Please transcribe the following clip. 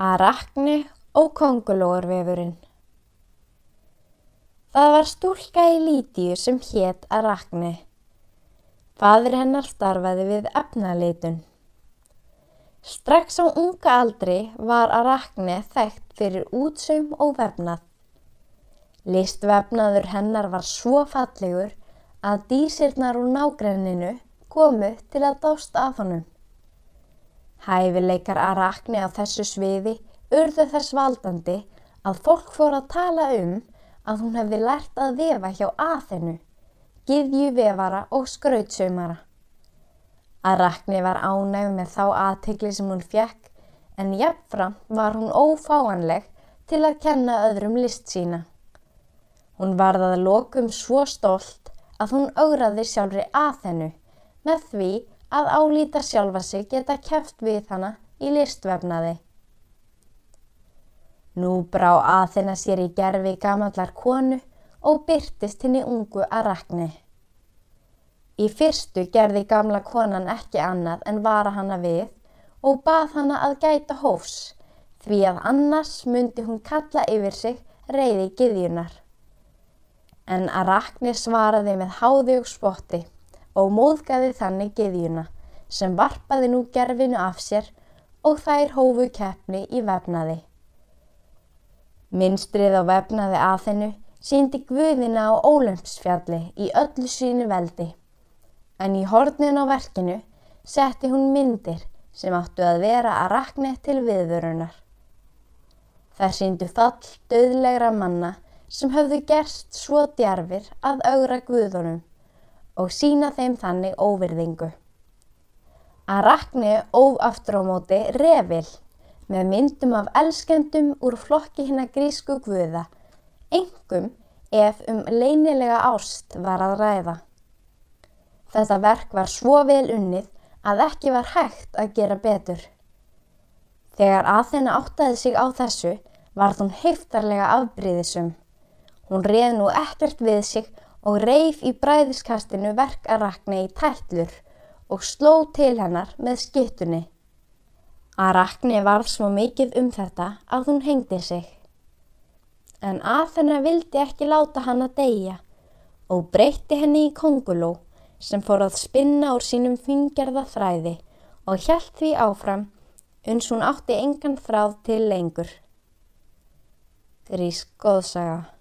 Arakni og kongulóarvefurinn Það var stúlka í Lítíu sem hétt Arakni. Fadir hennar starfaði við efnalitun. Strax á unga aldri var Arakni þekkt fyrir útsaum og vefnað. Listvefnaður hennar var svo fallegur að dísirnar úr nágrenninu komu til að dást af honum. Hæfileikar Arakni á þessu sviði urðu þess valdandi að fólk fór að tala um að hún hefði lært að vefa hjá aðinu, giðju vefara og skrautsaumara. Arakni var ánæg með þá aðtegli sem hún fjekk en jafnfram var hún ófáanleg til að kenna öðrum list sína. Hún varðaði lokum svo stolt að hún augraði sjálfri aðinu með því að álíta sjálfa sig geta kæft við hana í listvefnaði. Nú brá aðeina sér í gerfi gamallar konu og byrtist henni ungu að rakni. Í fyrstu gerði gamla konan ekki annað en vara hana við og bað hana að gæta hófs því að annars myndi hún kalla yfir sig reyði giðjunar. En að rakni svaraði með háði og spotti og móðgaði þannig geðjuna sem varpaði nú gerfinu af sér og þær hófu keppni í vefnaði. Minstrið á vefnaði að þennu síndi guðina á Ólumpsfjalli í öllu sínu veldi, en í hornin á verkinu setti hún myndir sem áttu að vera að rakna til viðvörunar. Það síndu fall döðlegra manna sem höfðu gerst svo djarfir að augra guðunum og sína þeim þannig óvirðingu. Að rakni óf aftur á móti revil með myndum af elskendum úr flokki hinn að grísku guða, engum ef um leinilega ást var að ræða. Þetta verk var svo vel unnið að ekki var hægt að gera betur. Þegar Aþena áttaði sig á þessu var hún heiftarlega afbríðisum. Hún reið nú ekkert við sig og reif í bræðiskastinu verk að rakna í tætlur og sló til hennar með skittunni. Að rakni varð svo mikið um þetta að hún hengdi sig. En Aþena vildi ekki láta hann að deyja og breytti henni í konguló sem fór að spinna úr sínum fingerða þræði og hjælt því áfram uns hún átti engan þráð til lengur. Grísk góðsaga